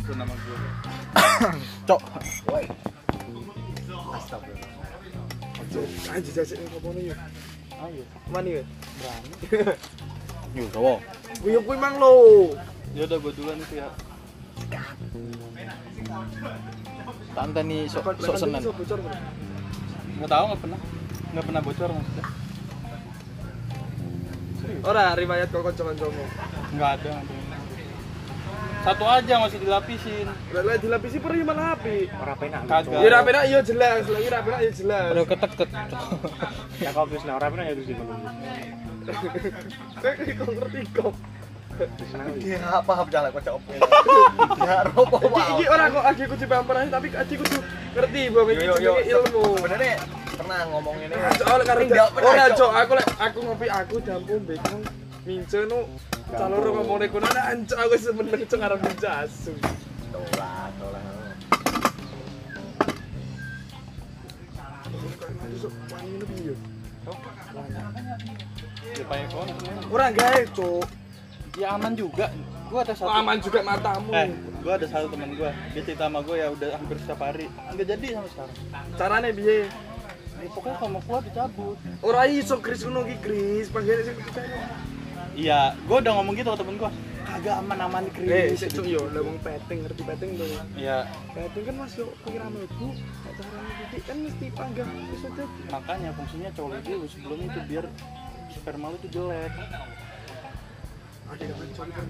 Itu nama gue. Cok. Aja jajak yang ngomong ya. Ayo. Mana ya? Yo, cowo. Gue kuwi mang lo. Ya udah gue duluan itu ya. Tante nih sok sok senen. bocor. Bro. Nggak tahu nggak pernah. Nggak pernah bocor maksudnya. Ora riwayat kok kanca-kancamu. Nggak ada. Satu aja nggak usah dilapisin. Lah dilapisi per ya malah api. Ora penak. Kagak. Ya rapi iya jelas, lagi rapi iya jelas. Udah ketek-ket. Ya kok wis ora penak ya terus. Kayak kok ngerti kok. Dia paham jalan kocok opo. Ya ropo Iki iki ora kok adi kudu pamperan tapi adi kudu ngerti bahwa iki ilmu. Sebenarnya pernah ngomong ini. Soalnya karena Enggak pernah, ora Cok. cok aku lek aku ngopi aku dampung bekang mince nu calon rumah mau neko nana ancok aku sebenarnya cok ngarep mince asu. Tolak, tolak. Ora gawe cok. Ya aman juga. Gue ada satu. Aman juga matamu. Eh, gue ada satu teman gue. Dia cerita sama gue ya udah hampir setiap hari. Nggak jadi sampai sekarang. Carane piye? Ya, pokoknya kalau mau keluar dicabut. Ora iso Kris ngono ki Kris, panggilnya sing. Iya, gue udah ngomong gitu ke temen gue. Kagak aman-aman Eh, Kris. sik cok yo, lah wong petting ngerti petting to. Iya, Petting kan masih kira mlebu, nek carane titik kan mesti panggang iso dadi. makanya fungsinya cowok dulu sebelum itu biar sperma lu tuh jelek. Ada yang kan.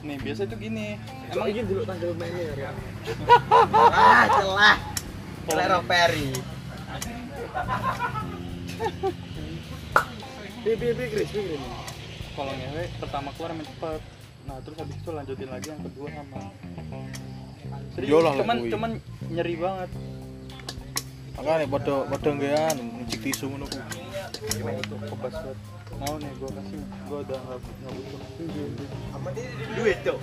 Nih, biasa tuh gini. Emang iki dulu tanggal mainnya ya. Ah, celah. Lero Perry. Piye piye piye Kris, piye Kris. kalau ngewe pertama keluar main cepet. Nah, terus habis itu lanjutin lagi yang kedua sama. Serius, Yolah, cuman lah, kuwi. cuman nyeri banget. Makanya padha padha nggean ngicik tisu ngono ku. Kebas banget. Mau nih gue kasih, gue udah nggak nggak butuh. Duit, Cok.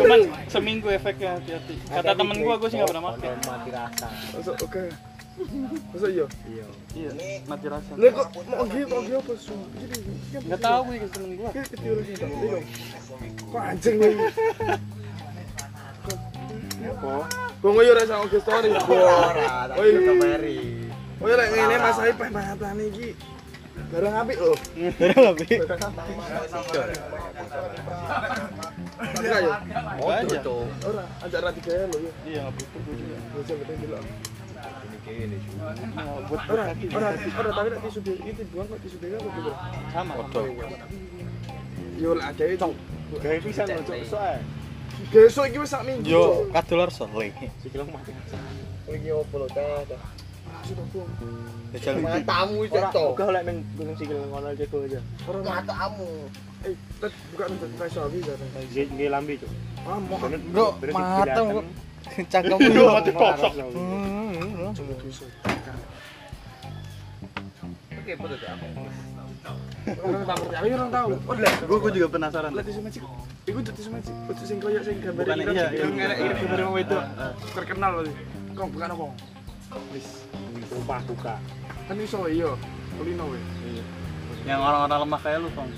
Cuman seminggu efeknya hati-hati. Kata temen gue, gue sih nggak pernah pakai. mati rasa. Masuk oke. Masuk iya. Iya. Iya, mati rasa. Lah kok mau gitu mau gitu apa su? Jadi kan Nggak tahu gue temen ketiuran sih tak dong. Kok anjing nih? Apa? Gue ngoyo rasa oke story. Ora, tak Oh iya. Perry. Oh iya lek ngene Mas Aip paham iki. Barang apik loh. Barang lebih. Enggak. Cok. Ora, ajak ra tiga lo ya. Iya, butuh. Gue coba tanya dulu. Nah, buat Ora, ora, ora tapi nek tisu itu buang kok tisu gitu. sama. Yo lek ada itu. Gawe pisan lho, Cok. Soe. Besok iki wis sak minggu. Yo, kadolar sele. Sikil mati. Iki opo lho? Buang. Jajal Matamu Ora, lek ning gunung sikil ngono aja go aja. Ora Matamu. eh tet buka kan. Nggih Cok. Ah, mau Bro, mateng kok. Cangkem Yo, yo. mati kosong. Hmm. coba tisu. Oke, betul ya. Orang tahu, tapi orang tahu. Oh, juga penasaran. Lah tisu magic. Iku tuh tisu magic. Kudu sing koyo sing gambar Bukan, iki. iya, iya. Yang ngerek iki gambar mau itu. Terkenal berarti. Bukan apa? Wis. Rumah buka. Kan iso iya. Kulino we. Yang orang-orang lemah kayak lu, Tong.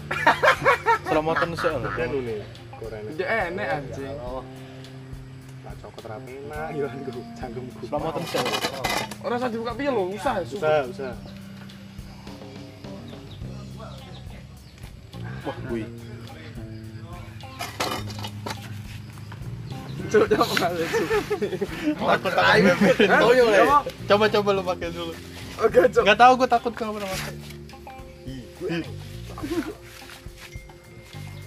Selamatan sel. Dan ini korene. Dia enek anjing. Tak cokot ra penak yo aku cangkemku. Selamatan sel. Ora usah dibuka piye lho, usah. Usah, usah. Wah, kuwi. Coba coba kali. Takut aja. Oh yo, Le. Coba coba lu pakai dulu. Oke, coba. Gak tau gue takut kalau pernah pakai.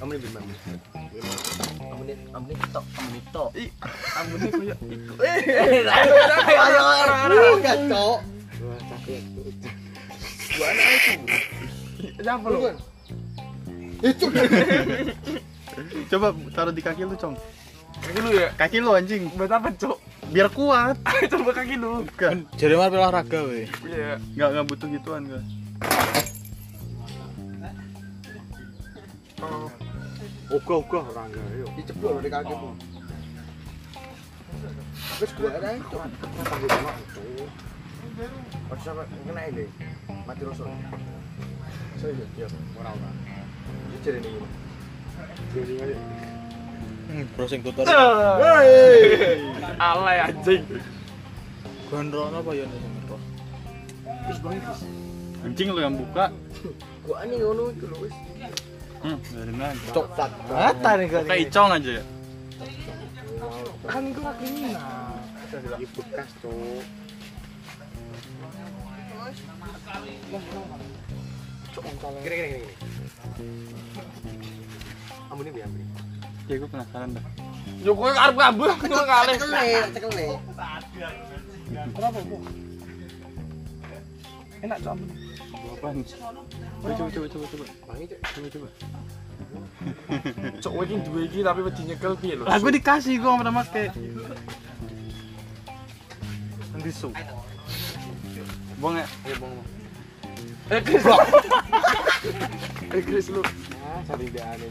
Amun ini bimang. Amun ini, amun ini tok, amun ini tok. Ih, ambune koyo iku. Eh, ayo, ayo, ayo, anak itu. Siapa lu? Coba taruh di kaki lu, Cong. Kaki lu ya? Kaki lu anjing. Buat apa, Cok? Biar kuat. Coba kaki lu. Bukan. Jadi mah olahraga we. Iya. Nggak nggak butuh gituan gue. Oh. Ogah-ogah ora enggak yo. Diceplok lho di kaki tuh. Wis gua ada itu. Mak? Ojo sampe kena ini. Mati rasa. Saya ya, ora ora. Iki jare ini. Jadi aja. Hmm, browsing tutor. Alay anjing. Gondrong apa ya nih? Bro? Anjing lu yang buka. Gua ani ngono itu lho wis. Hmm, biarin aja. Cok. Mata nih kan. Kayak icong aja ya. Kan gua kriminal. Di bekas, Cuk. Gini gini gini. Ambune piye ambune? Ya gue penasaran dah. Yo kowe arep ngambul kowe kalih. Cekel nih, cekel Bu? Enak cok. Apaan? Coba coba coba coba cek. Coba coba. Cok kowe iki duwe iki tapi wedi nyekel piye lho? Lah gue dikasih gue sama make. Nanti su. Bong ya? Ayo bong. Eh Chris. Eh Chris lu. Ah, cari dia aneh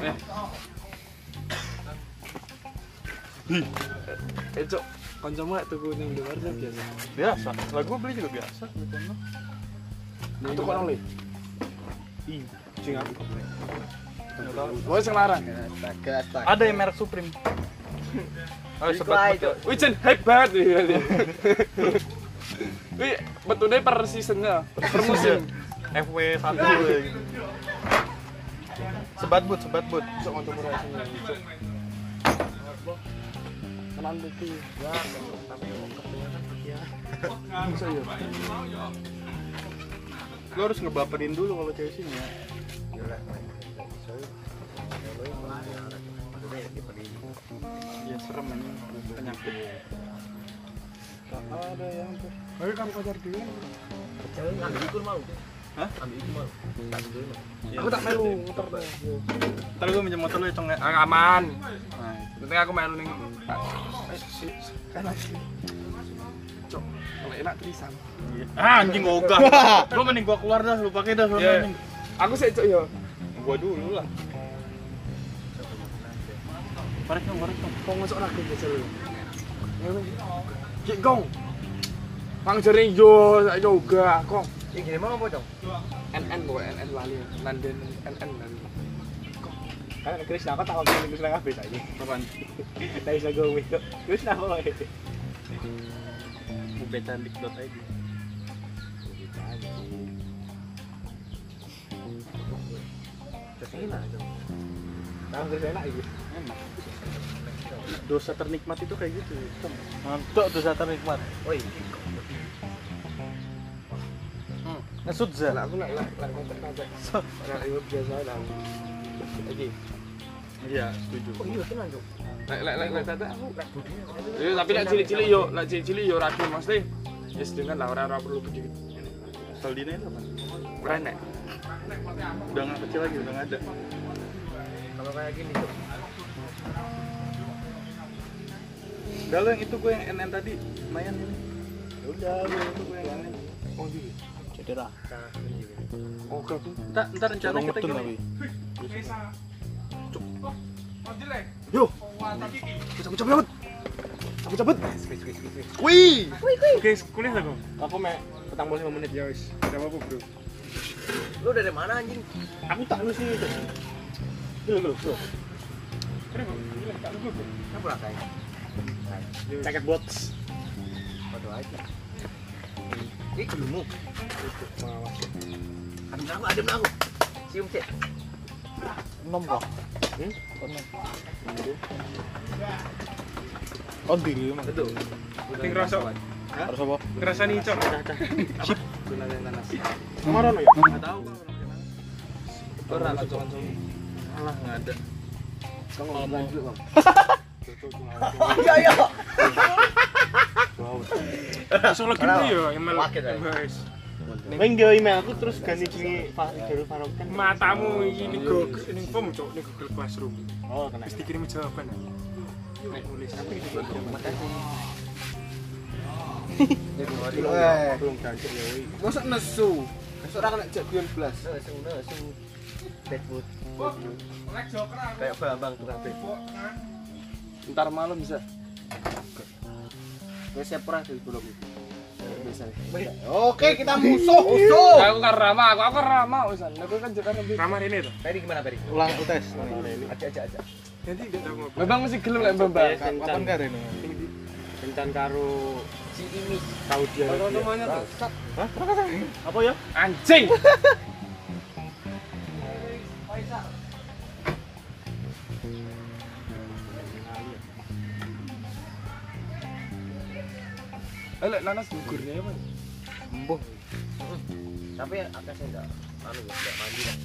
Eh. Eh cok, kancamu gak tuku ning luar biasa. Biasa. Lah gue beli juga biasa. Tuku nang le. Ih, Cing aku. Wes sing larang. Ada yang merek Supreme. Oh, sebat betul. Wih Jen, hype banget nih. Wih, betulnya per seasonnya, per musim. FW 1 Sebat but, sebat but. Cok untuk murah sini. Kenan iki. Ya, tapi kebanyakan ya. Lo harus ngebaperin dulu kalau cewek sini ya. Ya serem ini penyakit. Tak ada yang. Ayo kan pacar. Jangan ngambil ikut mau. Hah? Ambil ikut mau. Aku tak melu muter deh. Ntar gue minjem motor lu ya, Cong ya. Ah, aman. Nah, Penting aku melu ning kan lagi. Cok, kalau enak trisam. iya. Ah, anjing ogah. Lu mending gua keluar dah, lu pakai dah sono Iya. anjing. Aku sih cok yo. Gua dulu lah. Parek dong, parek dong. Kok ngesok lagi biasa lu. Ki gong. Mang jere yo yoga kok. Iki gini mau apa, Cong? NN boy NN lali. London NN lali. Kan Chris aku tak ngomong Chris nang kabeh saiki. Apaan? Tak iso gue. Chris napa wae. Bubecandik.id Enak, Cong. Nang Chris enak iki. Enak. Dosa ternikmat itu kayak gitu. Mantuk dosa ternikmat. Oh, iki. Ngesut za. Lah aku lek kontak kontak. Lah ibu biasa lah. Iki. Iya, setuju. Oh iya, tenan, Cong. Lek lek lek lek tata aku. Iya, tapi lek cilik-cilik yo, lek cilik-cilik yo rapi mesti. Ya sedangkan lah ora ora perlu gede. Saldina itu apa? Ora enak. Udah nggak kecil lagi, udah nggak ada. Kalau kayak gini, Cong. Udah lo yang itu gue yang NN tadi lumayan ini. Ya Udah, gue itu gue yang NN. Oh iya. Cedera. Oh. Ntar, ntar rencana kita gini. Yo. Cabut cabut cabut. Cabut cabut. Wih. Oke, kuliah aku. Aku mek petang puluh lima menit ya wis. Tidak apa-apa, Bro. Lu dari mana anjing? Aku tak lu sih. Gila, gila, bro. Kenapa lah kayak? Jaket bots. Waduh aja. Ini. Mawas. Adem aku, adem aku. Cium cek. Nom kok. Hmm? Nom. Oh, diri mah. Betul. Ning rasa. Harus apa? Ngerasa nih, Cok. Sip. Guna yang nanas. Kemarin ya? Nggak tahu orang kenal. Ora kanca-kanca. Alah, nggak ada. Kamu ngomong dulu, Bang. Iya, iya. Soalnya gitu ya, email. Ya. Neng dia email aku terus ganti jenenge Pak Darul Farok kan. Matamu ini Google, ini form, Cok, ini Google Classroom. Oh, kena. Mesti kirim jawaban. Nek nulis. Eh, Belum kaget ya, woi. Mosok nesu. Mosok ora kena jak 12. langsung langsung Deadwood. Kayak Bambang tukang bed. Ntar malam bisa. Wes siap ora di bulog iki. Oke, kita musuh. Musuh. Aku kan ramah, aku aku ramah wisan. Aku kan jekan lebih. Ramah ini tuh. Peri gimana, Peri? Ulang UTS. Aja aja aja. Ngobrol. Memang mesti gelem lek mbak. Kapan kare ini? Kencan karo Si ini. tahu dia. namanya tuh. Apa ya? Anjing. Elek nanas gugurnya ya, Mas. Embuh. Tapi akeh sih enggak anu enggak mandi lah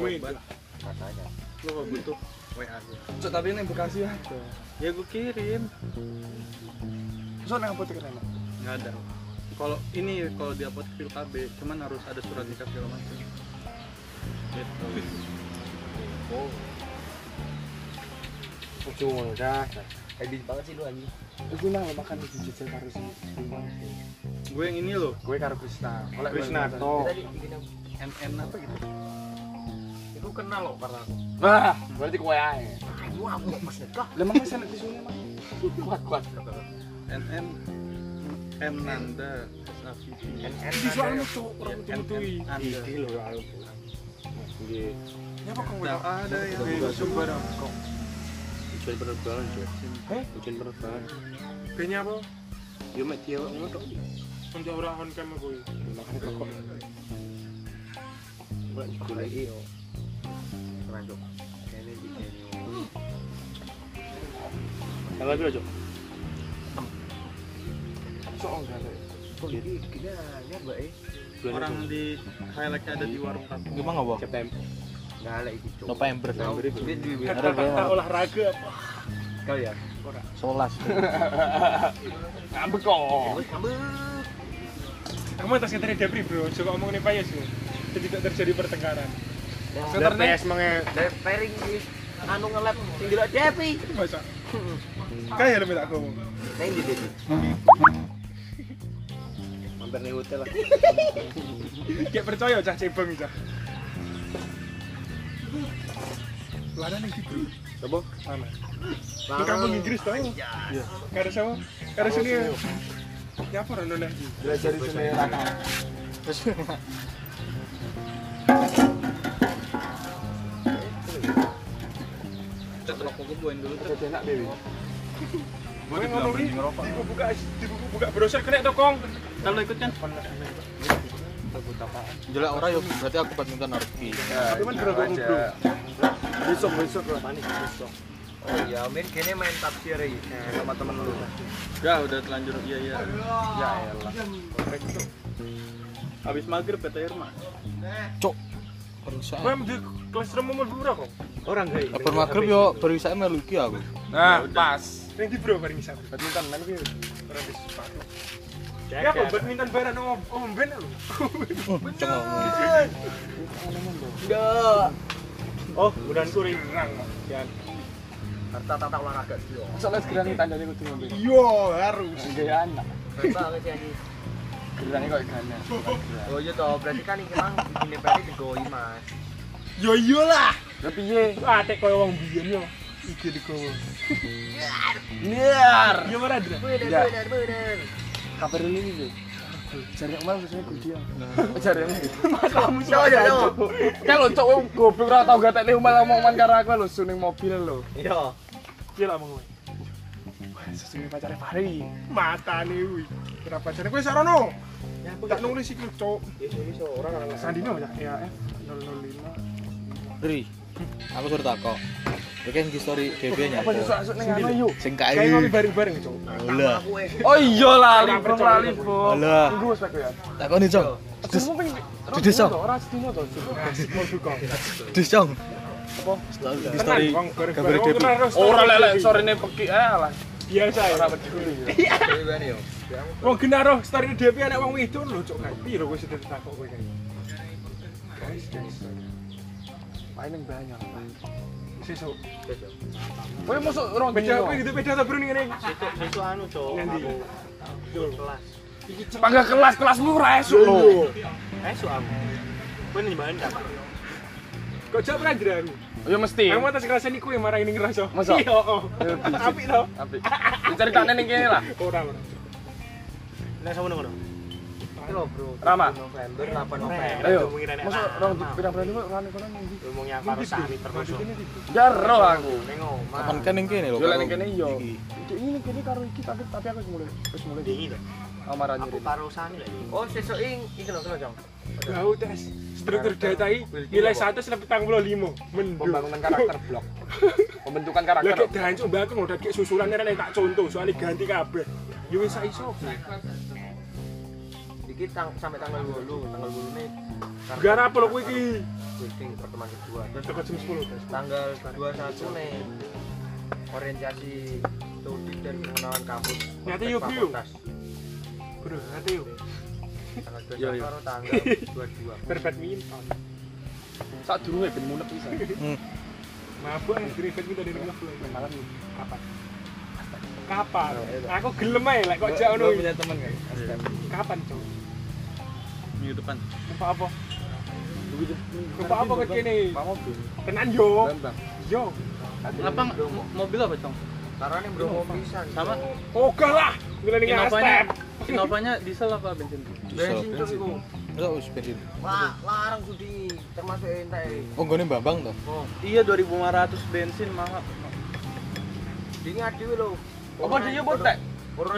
Wih, katanya. lu butuh WA. Cuk, tapi ini Bekasi ada. Ya gue kirim. So nang apotek kan. Nggak ada. Kalau ini kalau di apotek pil KB, cuman harus ada surat nikah segala macam. Gitu. Lucu ngono dah. Hebat banget sih lu anjing. Iku nang makan di jejel karo si. Gue yang ini loh, Gue karo Krisna. Oleh bikin apa? NN apa gitu. Itu kenal loh karena aku. Wah, berarti kowe ae. Ayo aku Mas. Lah mang wis enak disune mah. Kuat kuat. NN M Nanda. NN. Di soalnya cuk orang. Anda. Iki lho aku. Nggih. Ya Nggak ada yang Sumber kok. Ujian penerbangan. Heh? Ujian penerbangan. Kayaknya apa? Yo mek dia ngono tok. Untuk orang on cam aku. Makan rokok. Ora digoleki yo. Ranjok. Kene di kene. Tanggal piro, Cuk? Sok enggak lek. Oh, jadi Mbak eh. Orang di highlightnya ada di warung kampung. Gimana apa? September. Enggak lah iki. November. November. Ada olahraga apa? Kau ya. Solas. Ngambek kok. Ngambek. Kamu atas katanya Depri bro, coba ngomongin Payas bro. Jadi tidak terjadi pertengkaran. Sebentar nih. PS mange Dari pairing anu nge-lab sing delok Devi. Masa? Kayak lu minta aku ngomong. Neng di mampir ning hotel lah. Kayak percaya cah cebong cah. Lada nih gitu. Apa? Mana? Di kampung Inggris tau? Iya. Karo siapa? Karo sini ya. Ya apa orang noleh? Belajar di sini rana. Terus Cek rokok gue buain dulu tuh. Enak Dewi. Gue di buka buka browser kena tuh kong. Kalau ikut kan? Jelek ora yo berarti aku badminton Narki. Tapi kan bro. Besok besok lah. Oh iya, Min kene main tafsir ya sama temen lu. Ya udah telanjur iya iya. Ya elah. Habis maghrib kata Irma. Cok. Perusahaan. Gue di kelas guru kok. Orang gak Kabar maghrib yo perusahaan melu iki aku. Nah, pas. Yang di bro bareng bisa. Badminton kan iki. Orang sepatu. Ya apa badminton bareng om om ben lu. Cok. Enggak. Oh, bulan kuri. Rang. Ya. Harta tata olahraga sih. Soalnya segera nih tandanya kudu ngombe. Yo harus. Gaya anak. Sih. Gerane kok gana. Oh iya toh, berarti kan iki mang ini berarti digoi Mas. Yo iyalah. Lah piye? Atek koyo wong biyen yo. Iki digowo. Niar. Yo ora dra. Bener Ya. bener bener. Kabar ini nih. Cari Umar biasanya gue dia. Cari. Coba coba. Kan lo cok wong goblok ora tau gatek nih Umar ngomongan karo aku lho suning mobil lho. Iya. Piye lah kowe? Sesungguhnya pacarnya Fahri. Matane kuwi. Ora pacare kowe sarono. Ya aku tak nulis iki cok. Iso orang orang Sandino ya ya F 005. Dri. Aku suruh takok. Oke, di story DB-nya. Apa susuk-susuk ning anu yuk. Sing ngopi kae. bareng-bareng cok. Lah. Aku eh. Oh iya lali bro lali bro. Alah. Tunggu spek ya. Takoni, Cong. Des, Des, Cong. Ora sedino to. Kok. Des, Cong. Apa? Di story bareng-bareng. DB. Terus. Ora lek sore ne peki eh lah. biasa ya. Ora peduli. Yo. Wong genaro story DP anak wong wedok lho kae. Piro kowe sedher takok kowe kae. Guys, guys. Banyak. Sesuk. Kowe mosok orang Beda kowe gitu beda ta bro ning ngene. Sesuk sesuk anu, Cok. Nanti. Aku kelas. Pangga kelas kelasmu ora esuk lho. Esuk aku. Kowe nyembahin tak? Kok jak pelajaran? Ya mesti. Kamu atas kelas ini kue marah ini ngerasa. Masa? Iya, oh. Apik to. Apik. Diceritane ning kene lah. Ora ora. Nek sama ngono. Iki lho, Bro. Rama. November, 8 November. Ayo. Rama. orang pirang-pirang ini kan kono ndi? Ngomongnya Sani termasuk. Ya ro aku. Ning omah. Kapan kan yang kene lho. Yo lek karo ning kene yo. iki. Iki ini kene karo iki tapi tapi aku mulai wis mulai Dingi to. amaran Aku nyuri. karo Sani lagi. Oh, sesuk ing iki lho, kena, Jong. Gau tes struktur data ini nilai 100 lebih tanggung limo mendung Pembangunan karakter blok. Pembentukan karakter. kayak dancuk mbak aku ngodat kayak susulan ini tak contoh soalnya ganti kabeh ya wis sak iso Iki tang sampai tanggal 8, tanggal 8 nih. gara apa lo kuwi iki pertemuan kedua. Terus tekan jam 10 guys tanggal 21 nih orientasi studi dan pengenalan kampus. Nyata yuk, yuk. Bro nanti yuk Tanggal Yo, yo. 21 karo tanggal 22. berbadminton Sak durunge ben munek bisa. Hmm. mabuk ya dari kita dari rumah malam kapan kapan aku gelem aja lek kok jak ngono iki. teman kan. kapan cok Minggu depan. apa apa apa apa ke kene Pak mobil. tenan yo yo Apa mo- mobil apa, Cong? Karena ini Bromo pisan. Sama oke lah gila nih Innovanya, step Innovanya diesel apa bensin? Bensin cok iku. Enggak wis bensin. Wah, larang judi termasuk entek. Oh, gone Bambang toh. Oh, Iya 2500 bensin mahal. di ngadi lho. Apa dia botek?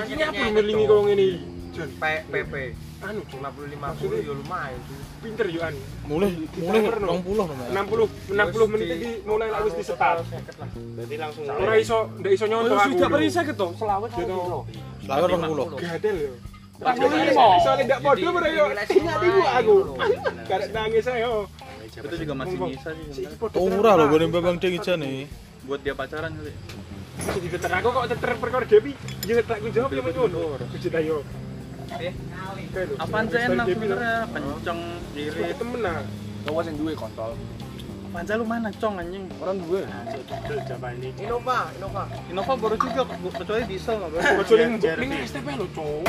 Ini apa ngelingi kau ngene Jon P PP anu cok 50 50 ya lumayan tuh. pinter yo an Mulai mulai Timer, no. 20 lho, Mas. 60 60 menit iki mulai lak wis disetar Berarti langsung ora iso ndak iso nyontoh aku Sudah lho. perisa gitu. Selawat Yo, no. Selawe 20. gadel yo Tak boleh limo. soalnya ndak podo bro yo tinggal di gua aku karek nangis ayo Itu juga masih bisa sih. Oh, murah lho gone Bambang ding ijane. Buat dia pacaran kali. Diteter aku kok teter perkara Depi yo tak ku jawab yo ngono Kucita yo Apaan sih enak sebenarnya? Kenceng, Irit temen nah Bawa sing duwe kontol. Panca lu mana, Cong anjing? Orang coba ini. Innova, Innova. Innova baru juga kecuali diesel nggak baru. Kecuali Biar- ning STP lho cowok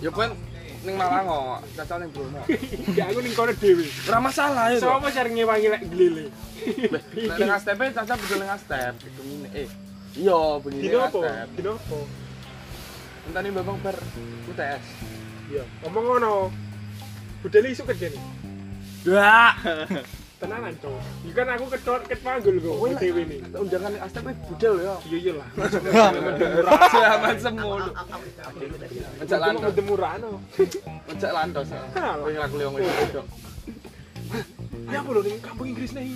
Ya kan ning Malang kok, cacal ning Bromo. ya aku ning kono dhewe Ora masalah ya. Sopo sering ngewangi lek glile ning STP caca budal ning step itu ngene. Eh. Iya, bunyi Dino ning apa? step. Dino apa? Entane Bambang ber UTS. Iya, ngomong ngono. Budal isu kerja nih. Dak. Tenanan, Cok. Iki kan aku ketor ket panggul kok dhewe nih. Undangan ning STP budal ya. Iya iya lah. Jangan semulu. Ngejak Lantos lantos, murano. ngejak lantos. Kowe ngaku liang itu. Ya apa lho ning kampung Inggris nih.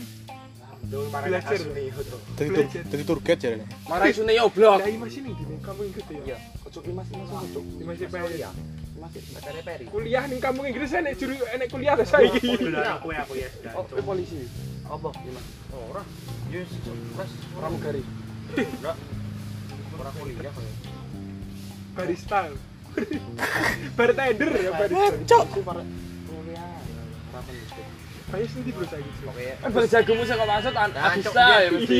Dong Belajar. nih. Dari tur dari tour guide jarene. Marai sune yo blok. Lah iki masih ning di kampung Inggris ya. Ojo ki Mas Mas ojo. Di masih kuliah. Bacane Peri. Kuliah ning kampung Inggris enek juru enek kuliah ta saiki. Aku ya aku ya. Oh, eh, polisi. Apa? Ora. Yes, Mas. Pramugari. Ora kuliah kok. Barista. Bartender ya barista. Cok. Kayak sih di bro saiki. Oke. Eh, bal jagomu sing kok maksud habis ta iya. ya mesti.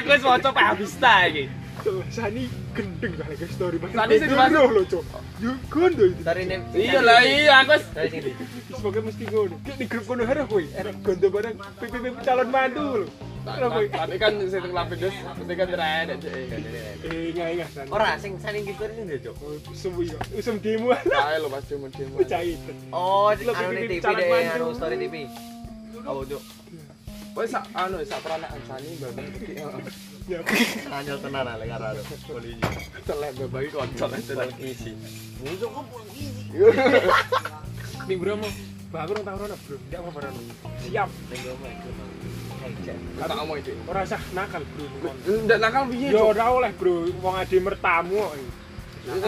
Aku wis maca pe habis ta iki. Tuh, Sani gendeng kali ke story. Sani sing dimaksud. lho, Cok. Yo gondo itu. Dari ini. Iya lah iya aku wis. Semoga mesti ngono. Di grup kono harus kowe. Gondo bareng PPP calon mantu lho. Tapi kan sing teng Lapidus, mesti kan rene cek. Eh, enggak enggak San. Ora sing saling gitu ini Cok. Usum iya. Usum demo. Kae lho pas demo-demo. Cait. Oh, Lo anu TV calon deh, mantu. anu story TV. Apa Cok? Wes sak anu sak peranaan sani babang Ya. Anu. Ning aku nang tahu bro. Ndak apa-apa. Siap. Tak. Ora usah nakal, bro. Ndak nakal piye, oleh, bro. Wong ade mertamu kok. Ini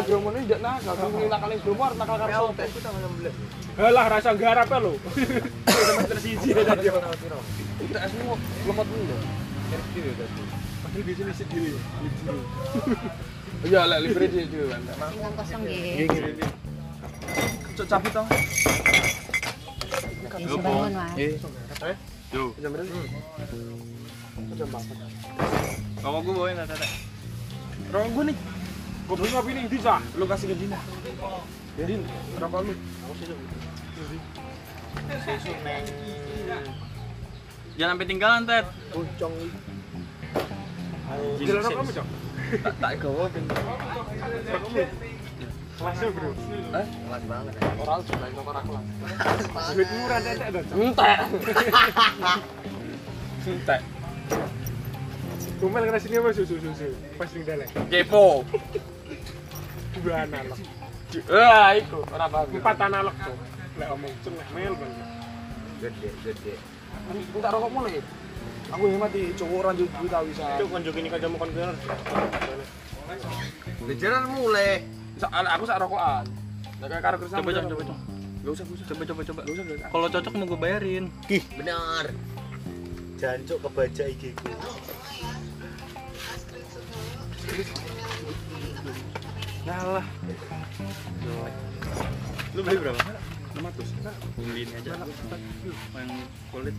ndak nakal, nakal ning Bromo arep nakal karo Kau sopo? tes tanggal 16. Halah rasa garap ya ya. UTS-mu lemot. Padahal biasanya isi diri. Iya, lek libre di kan. Kosong nggih. Cok cabut bangun. Eh, Jam berapa? Jam berapa? Kalau gue bawain. Rong gue nih. Gue beli ngopi nih, bisa. Lu kasih ke Dina. Din, rokok lu. Jangan sampai tinggalan, Ted. Ucong Jalan kamu, Cok. tak tak gawa ben. Masuk bro. Eh? Kelas banget. Orang sudah itu orang kelas. Duit murah tetek dong. Entek. Entek. Kumel kena sini apa susu susu. Pas ning dalek. Kepo. Dua analog. Ah, iku ora paham. Empat analog tuh. Lek omong ceng lek mel bang. Gede, gede. Entar rokok mulai. Aku yang mati cowok ranjut duit tau bisa. Cuk konjuk ini kancamu kon bener. Lejaran mulai. Soal aku sak rokokan. Nek kayak karo kerjaan. Coba coba coba coba. Enggak usah, enggak usah. Coba coba coba. Enggak usah, enggak usah. Kalau cocok mau gue bayarin. Benar. Jancuk kebaca IG ku. Ngalah. Lu beli berapa? 600. Beli ini aja. Yang kulit.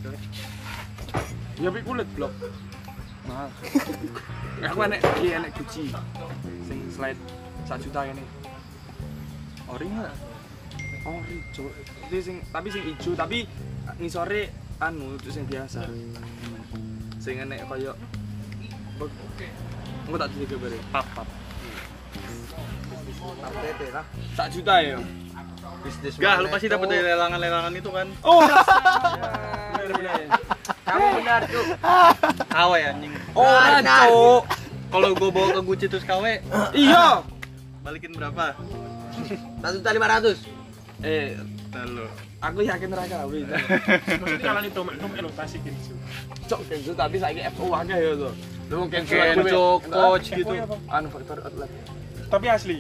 Ya pik kulit blok. Mahal. Aku enek iki enek Gucci. Sing slide 1 juta ini. Ori enggak? Oh, ijo. Itu sing tapi sing ijo tapi ngisore anu itu sing biasa. Sing enek kaya Enggak tak jadi gambar Pap pap. Tete lah. Sak juta ya. Bisnis. Gak, lu pasti dapat dari lelangan-lelangan itu kan. Oh, bener-bener. Kamu benar tuh. Kawe anjing. Benar. Cuk. Kalau gue bawa ke Gucci terus kawe, Iya. balikin berapa? Satu juta lima ratus. Eh, Lalu. aku yakin mereka beli. Maksudnya kalau itu mek lo tasik gitu. Cok Kenzo tapi saiki FO akeh ya to. Lu mungkin coach gitu. Anu faktor outlet. Tapi asli.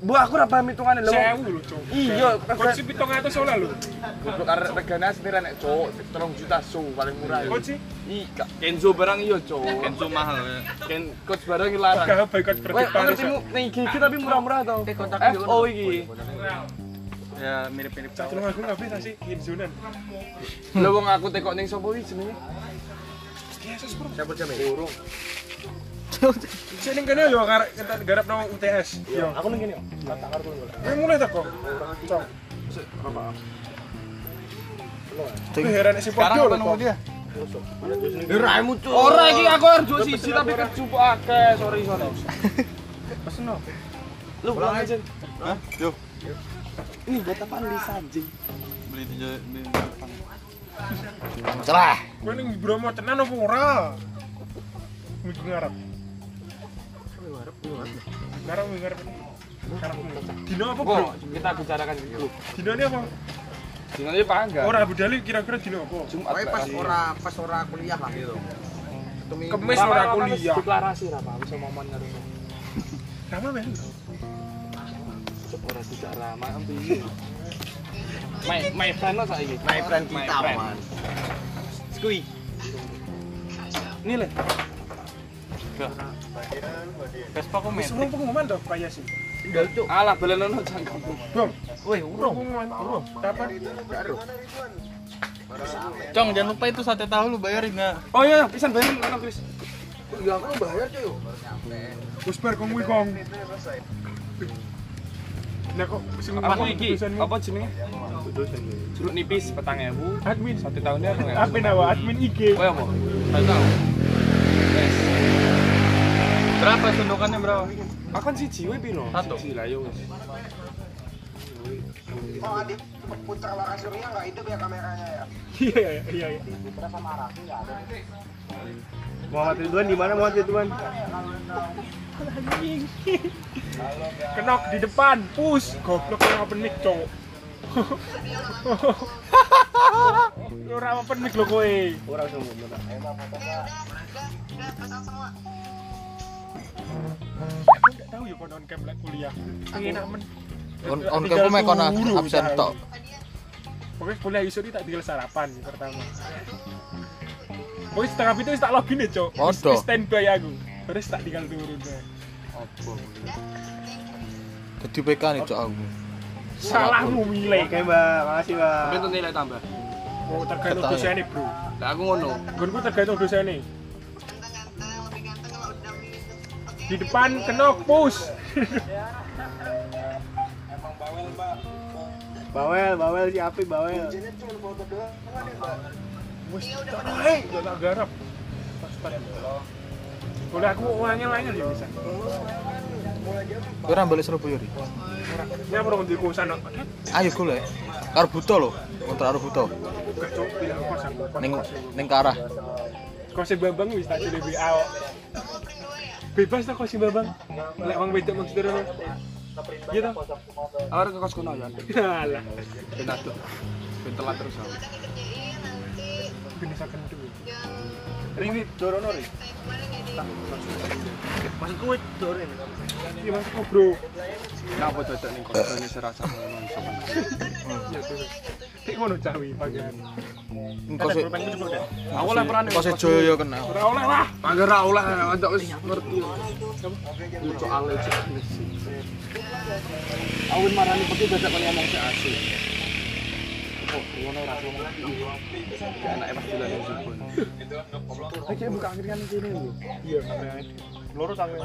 Bu aku ora paham hitungane lho. Sewu lho, Cuk. Iya, Kunci pitung atus soalnya lho. Goblok arek regane asliran nek cok 3 juta su paling murah. Kunci. Kak, Kenzo barang iya cok. Kenzo mahal. Ken coach barang iki larang. Gak boykot Weh, kredit Paris. ngerti mu ning gigi tapi murah-murah to. Eh FO iki. Ya mirip-mirip Cak tolong aku bisa sih Hinzunan. Lho wong aku tekok ning sapa iki jenenge? Yesus bro. Siapa siapa? Burung. Sini ning kene yo garap nang UTS. Yo. Aku ning kene yo. Tak. Kowe mulai tak kok. Cok. Sik. Kowe heran si Sekarang Podo apa lho dia? Raimu tuh. Ora iki aku dua siji tapi kecup akeh. Sorry, sorry. Pesen no. Lu pulang aja. Hah? Yuk. Ini buat apaan Lisa anjing? Beli di di. Celah. Kowe ning Bromo tenan apa ora? Minggu ngarep. Ngarep. Dino apa, Bro? Kita bicarakan itu. Dino ini apa? Dinanya pangga. Ora Abu Dhali kira-kira dino apa? Jumat Pokoknya pas ora pas ora kuliah lah gitu. Kemis Rama- ora Rama kuliah. Deklarasi ra Pak, bisa momen karo. Rama men. Ora tidak ambil ini. My my friend lo saiki. My friend kita, man. Skui. Ini le. Vespa kok Wis metik. urung pengumuman toh Pak Yasin. Tinggal cuk. Alah belenono cangkem. Bang, Wih, urung urung. Kapan? Cong, jangan lupa itu sate tahu lu bayarin nggak? Oh iya, pisan bayar ono Kris. Ya aku bayar cuy. Wis bar kong kuwi kong. Nah kok sing Apa ngomong iki? Apa jenenge? Jeruk nipis petang ewu. Admin. Satu tahunnya apa Admin apa? Admin IG. Kowe apa? Satu tahun. Berapa sundukannya berapa? Akan sih jiwa piro? Satu. Siji lah yo wis. Iya iya iya. iya. Muhammad Ridwan di mana Muhammad Ridwan? Kenok di depan, push. Goblok yang open mic, cowok. Ora open mic lho kowe. Ora usah ngomong. Aku nggak tahu ya kon on cam lek kuliah. Enak men. On on cam mek kon absen tok. Pokoknya kuliah isu ini tak tinggal sarapan pertama. Pokoknya setengah itu tak login ya, Cok. Wis standby aku. Terus tak tinggal turun. deh. Jadi PK nih cok aku. Salahmu milih. Oke, Mbak. Makasih, Mbak. Tapi itu nilai tambah. Oh, tergantung ya? dosennya, Bro. Lah aku ngono. Gonku tergantung dosennya. Di depan kenok push. Bawel, bawel si Api, bawel. Tak naik, gak tak garap. Boleh aku uangnya lainnya ya bisa. Ora balik Surabaya ri. Ini apa dong di kosan? Ayo golek. Karo buto lho. Kontrak karo kosan. Ning ning ke arah. Kose Bambang wis tak jadi WA. Kok. Bebas tak kose Bambang. Lek wong wedok maksudnya ngono. Iya toh? Awar ke kos kono ya. Alah, Ben aduh. Ben telat terus aku. bisa kentu. Ring dorono ring. Maksudku wis doren. Iya maksudku bro. Ngapa dadak ning kosone serasa ngono iso kan. Iya tuh. Ngono cawi bagian. Engko sik Aku lah peran engko sik Joyo kena. Ora oleh lah. Mangga ra oleh ndak wis ngerti. Lucu ale cek. Awin marani pergi dadak kon ngomong sik asik. Oh, ngono ora ngono. Ya anake pas dolan nang Subon. Iki buka akhirnya kene lho. Iya. Loro tangi.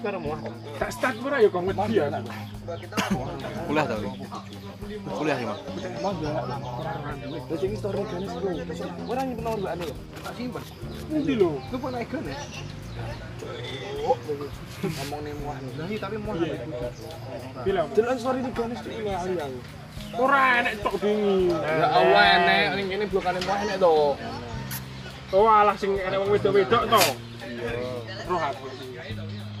Karo muah. Tak start ora ya kong wedi ya. Kuliah ta. Bro? Kuliah iki, Mas. Mangga. Lah sing story ganes lho. Ora nyimpen nomor mbakane ya. Tak simpen. Nanti lho. Lu pun naik ganes. Ngomong nih muah nih. tapi muah Iya. Bilang. Jalan story di ganes tuh ini aku. Ora enek tok bingi. Ya Allah enek ning kene blokane muah enek to. Oh alah sing enek wong wedok-wedok to. Roh aku.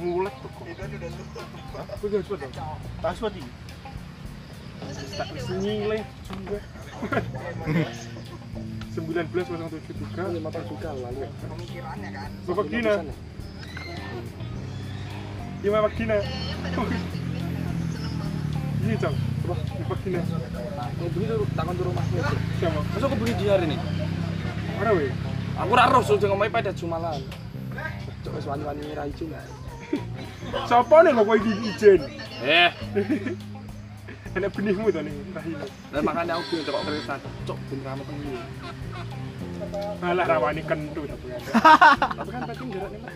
ngulet tuh kok. Aku jangan cepet dong. Password. Tak nyileh juga. 19.073 Lima tahun juga lalu. Bapak Gina. Gina? Ini cang, coba Bapak Gina. Tuh takon tuh rumahnya. Siapa? Masa aku beli di hari ini? Mana weh? Aku ora roh sudah ngomongin pada jumalan. Cok wis wani-wani rai cuma. Siapa nih kok iki ijen? Eh, Enak benihmu tuh nih, rahim. dan makanya aku bilang cok kereta. Cok ben kamu kan dulu. Alah rawani kentu tapi ada. Tapi kan penting gerak nih mah.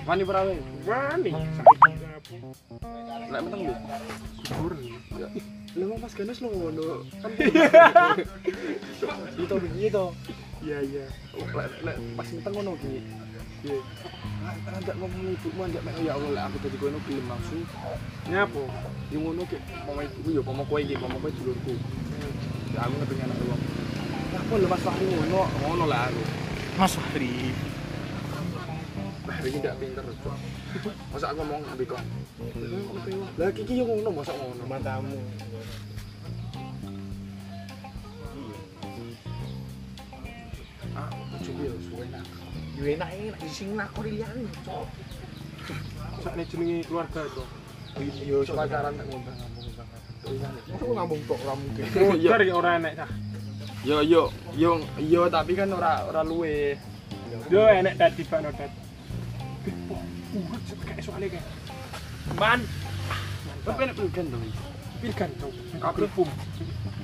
Wani perawe. Wani, sakit apa? Lek meteng lho. Kubur. Ya. Mau Mas Ganes lo ngono. Kan itu begitu. Iya iya. Lek lek pas meteng ngono ki. Iya. Ndak ngomong ibumu ndak mek ya Allah lek aku dadi kono gelem langsung. Nyapo? Yang ngono ki mama ibuku ya mama kowe iki mama kowe dulurku. Ya aku ngerti anak wong. Apa lho Mas Fahri ngono? Ngono lah aku. Mas Fahri. Bah, iki ndak pinter, Cok. Masa aku ngomong ambek kok. Lah iki yo ngono masa ngono. Matamu. Ah, coba yo suwe nak. Yo enak enak sing kok liyane, Cok. Sakne jenenge keluarga itu. Yo pacaran tak ngundang ngomong-ngundang. Aku ngambung tok ora mungkin. Oh iya. Dari orang enek dah. Yo yo yo yo tapi kan ora ora luwe. Yo enek tadi Pak Nodat. Urut kayak soalnya kayak. Man, Tapi enak pilgan dong. pilkan tau. Kabel. Parfum.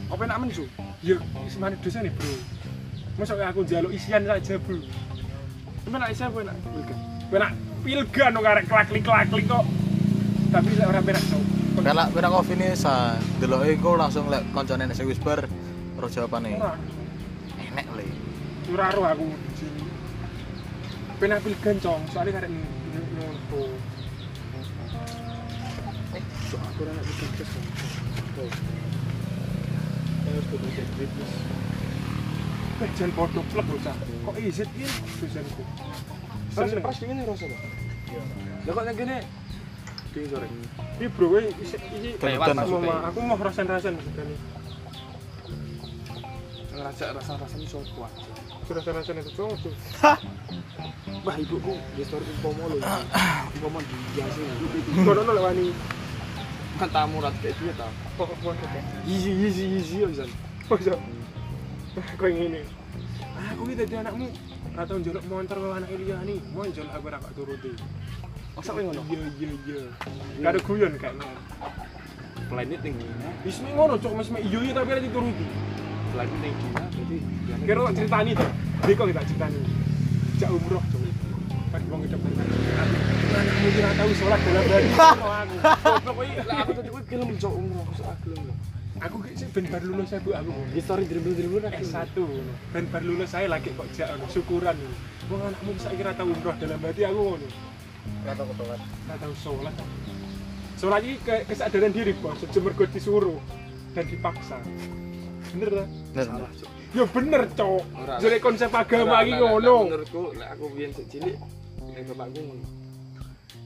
Apa enak men su? Yo, semana dosa nih bro. Masa aku jaluk isian saja bro. Enak saya apa enak pilgan. Benak pilgan dong karek kelaklik kelaklik kok. Tapi lek orang berak tau. Kalau kira kopi ini sa deloke engko langsung lek koncone nek sing wis bar terus jawabane. Ora, Enek le. ora roh aku di sini. Penak pilgan cong, soalnya karek ngono. So aku ora enak pilgan kes. Eh, jangan bodoh plek bocah. Kok izin ini dosenku. Pas Seneng. pas dingin rasa to. Lah kok nang kene dingin sore. Ini bro, ini ini Lewat aku maksudnya. mau aku mau rasain-rasain maksudnya. Ngerasa rasa-rasa ini sopo aja. Sudah rasain itu cowok tuh. Bah ibuku di story umpomo lho. Umpomo dia sih. Kono nolak wani. Kan tamu rat kayak dia ta. Kok kok kok. Easy easy easy Ini. Ah, Aku ini tadi anakmu. Atau njaluk motor ke anak Ilya nih. Mau njaluk aku rakak turuti. Masa kowe ngono? Iya iya iya. Karo guyon kayaknya. Planet ning Cina. Wis ngono cok mek iya iya tapi ora dituruti. Planet ning Cina berarti Kira tak ceritani to. Dek kok tak ceritani. Jak umroh cok. Pas wong hidup Anakmu kira tahu sholat dalam. Ngono aku. Kowe aku kowe gelem cok umroh aku gelem. Aku sih ben bar lulus saya bu aku. History dribble-dribble aku. S1 ben bar lulus saya lagi kok jak ono syukuran. Wong anakmu bisa kira tahu umroh dalam hati aku ngono. Kata aku sholat. Nggak tahu sholat. Sholat ini ke kesadaran diri bos, sejemergo disuruh dan dipaksa. Bener lah. Bener. Ya bener cok. Ora, Jadi konsep agama iki ngono. Menurutku lek aku biyen sik cilik ning bapakku ngono.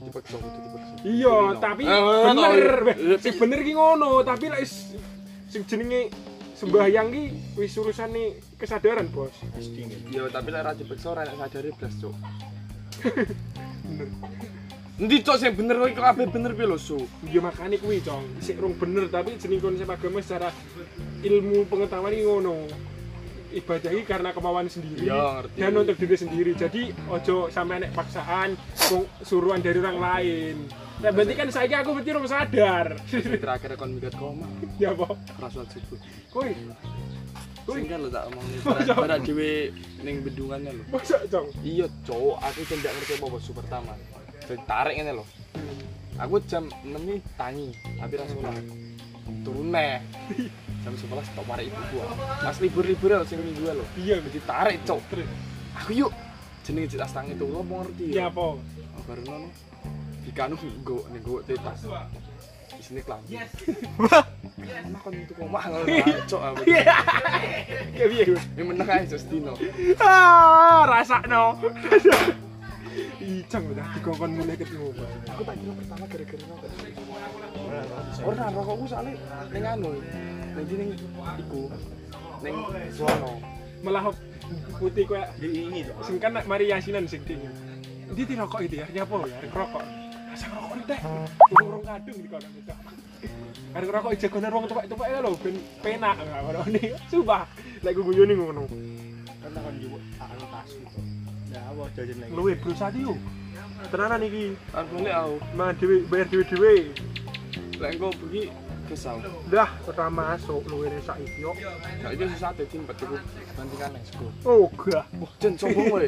Dipaksa kudu dipaksa. Iya, tapi bener. Sing bener ki ngono, tapi lek is- sing jenenge sembahyang ki wis urusane kesadaran, Bos. Yo tapi lek ra dipaksa ora enak sadari blas. Bener. Endi cok sing bener kowe kabeh bener piye lho su. Ya makane kuwi, Cong. Sik rung bener tapi jeneng konsep agama secara ilmu pengetahuan iki ngono. Ibadah iki karena kemauan sendiri Iya, ngerti. dan untuk diri sendiri. Jadi ojo sampe nek paksaan suruhan dari orang lain. Nah, berarti kan saya aku berarti rung sadar. Terakhir kon mikat koma. ya apa? Rasuat subuh. Kuwi. Kuwi Sing kan lho tak omong Masa? nih. Ora dhewe ning bendungannya lho. masa, Cong? Iya cowok, aku tidak ngerti apa bos pertama. Jadi tarik ini loh. Aku jam 6 ini tangi, tapi ra sholat. Turun neh. Jam 11 tok mari ibu gua. Pas libur-libur lho sing minggu lho. Iya, Ditarik cok. Aku yuk. Jenenge cita tangi itu lo mau ngerti. Ya apa? Oh, baru nono. Nggo ning nggo tetas. Di sini klambi. Emang kon itu koma ngono cok aku. Kayak piye? Ini meneng ae Jos Dino. Ah, rasakno. Icang udah dikongkon mulai ketemu. Aku tak kira pertama gara-gara rokok. Ora rokokku soalnya ning anu. Ning ning iku. Ning Suwono. Malah putih kayak ini sing kan mari yasinan sing ding. Dia ti rokok itu ya, nyapa ya, rokok. Rasa rokok ini teh. Urung kadung di kono itu. Jagone wong tuwek-tuwek lho ben penak ngono ni. Sumpah, lek gue guyoni ngono. Kan takon juga anu tas gitu. Ya apa jajan lagi. Luwe bro sati yo. Tenanan iki. Aku balik aku. Mangan dhewe, bayar dhewe-dhewe. Lek engko pergi kesal. Dah, ora masuk luwe nek saiki yo. Saiki susah dadi empet iku bandingan nang sekolah. Oh, gah. Wah, jen sombong kowe.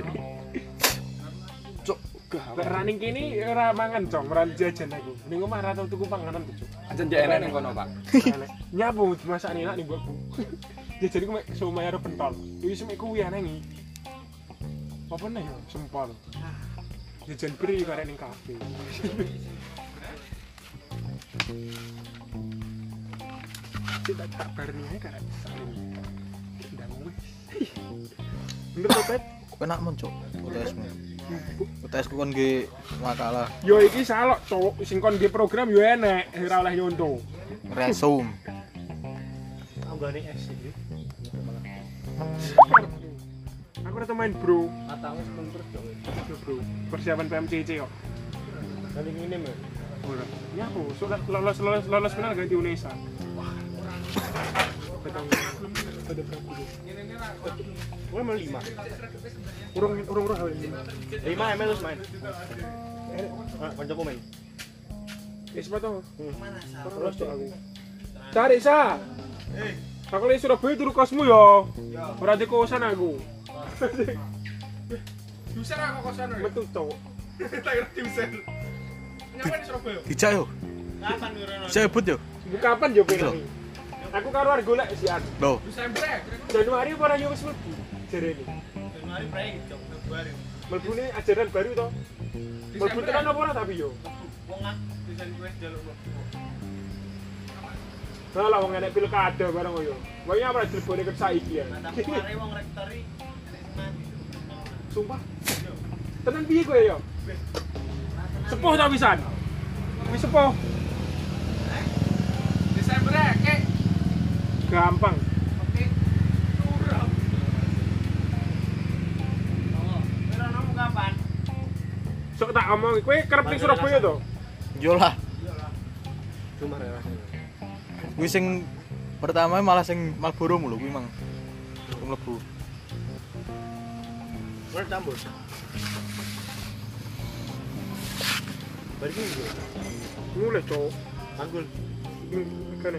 Cok. Lek running kene ora mangan, Cong, ora jajan aku. Ning omah ora tau tuku panganan tuh, Cong. Aja dia enak ning kono, Pak. Enak. Nyabu dimasak enak nih buatku. Jajan ku mek somai karo pentol. Iki semek kuwi aneh iki. Apa nih ya? Sempol. Jajan beri karek ning kafe. Kita tak bareng ae karek saling. Ndang wis. Bener to, Pet? Enak mon, Cuk. UTS-mu. UTS-ku kon ge makalah Yo iki salok, Cuk. Sing kon di program yo enek, ora oleh nyonto. resum. Anggone es iki. Aku udah main bro, Matamu terus dong. Bro. Persiapan PMCC kok. Kali ini mah. Ora. Ya aku sudah lolos lolos lolos final ganti Unesa. Wah. Betong. Ada berapa tuh? Gue mau lima. Urung urung urung ini. Lima emang terus main. Ah, kancaku main. Eh sepatu. Terus cok aku. Cari sa. Aku lagi Surabaya turu kosmu yo. Di kosan aku. Ra kok kosan Metu cok. Tak ngerti usen. Nyapa di Surabaya? Dijak yo. Kapan? Dijak yo. Kapan yo lho. pengen? Aku karo arep golek sian. Loh, Desember ya? Januari ora yo wis mlebu. Jarene. Januari break. Februari. Mlebu ini ajaran baru to. Mlebu tenan apa ora tapi yo. Wong ah bisa request jalur lo. Nah lah wong enek pilkada bareng yo. Apa dilebone ket saiki ya. Nah, tapi wong rektori Sumpah. Tenan piye kowe yo? Sepuh ta pisan? Wis sepuh. Desember ya, kek. Gampang. Sok tak omong kowe kerep ning Surabaya to? yo lah. Cuma rasanya. Kuwi sing pertama malah sing Marlboro mulu kuwi mang. Mlebu. Gue tambur. Bari ki yo. mulai cowok Anggul. kan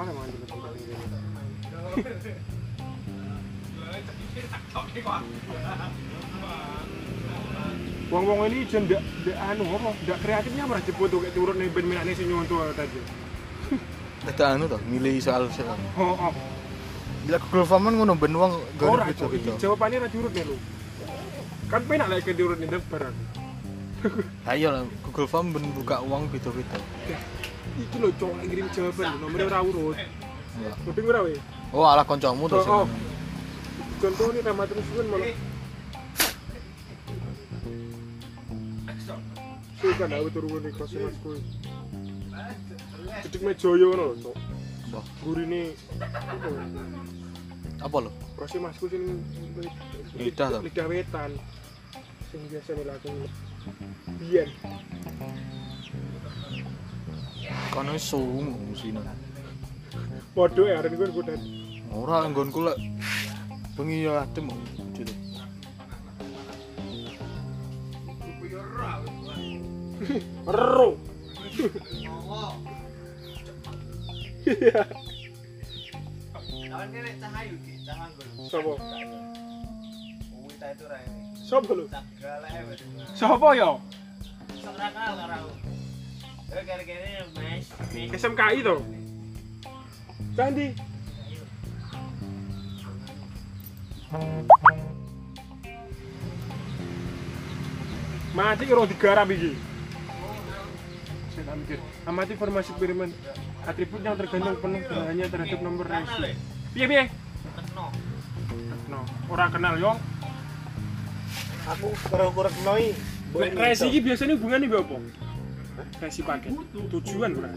Mana di tempat ini? Wong-wong ini jen ndak ndak anu apa? Ndak kreatifnya malah jebut tuh kayak turun nih ben minane sing nyontoh tadi. Itu anu toh, milih soal soal. Oh, oh. Bila Google Form kan ngono ben wong Ora gara gitu. iki jawabannya ra diurut ya lu. Kan penak lek ke diurut nih barang. Ayo lah Google Form ben buka uang beda-beda. Iki lho cok ngirim jawaban lho, nomornya ora urut. Iya. Kuping ora we? Oh, ala kancamu Oh, to oh. sing. Contoh nih sama terus kan malah. Sih kan aku turun di kelas mas kuwi. Cedik mejoyo ngono lho. Mbah, Gurine Apa lo? kelas masku sing Lidah lidah wetan. Sing biasa dilakukan biyen. Kono sumu musine. Podo ya arep kon kudan. Ora nggonku lek bengi ya adem kok. Ero. Iya. Kawan kene cahayu ki. Sopo? Kuwi ta itu. Sopo lho? Sopo ya? Karo aku. SMKI to. Candi. Mati karo digarap iki. Saya tak mikir. Amati formasi kiriman atribut yang tergantung penuh hanya terhadap nomor resi. Piye piye? Teno. No, ora kenal yo. Aku karo kurang noi. Nek resi iki biasanya hubungannya apa? Resi paket. Tujuan ora.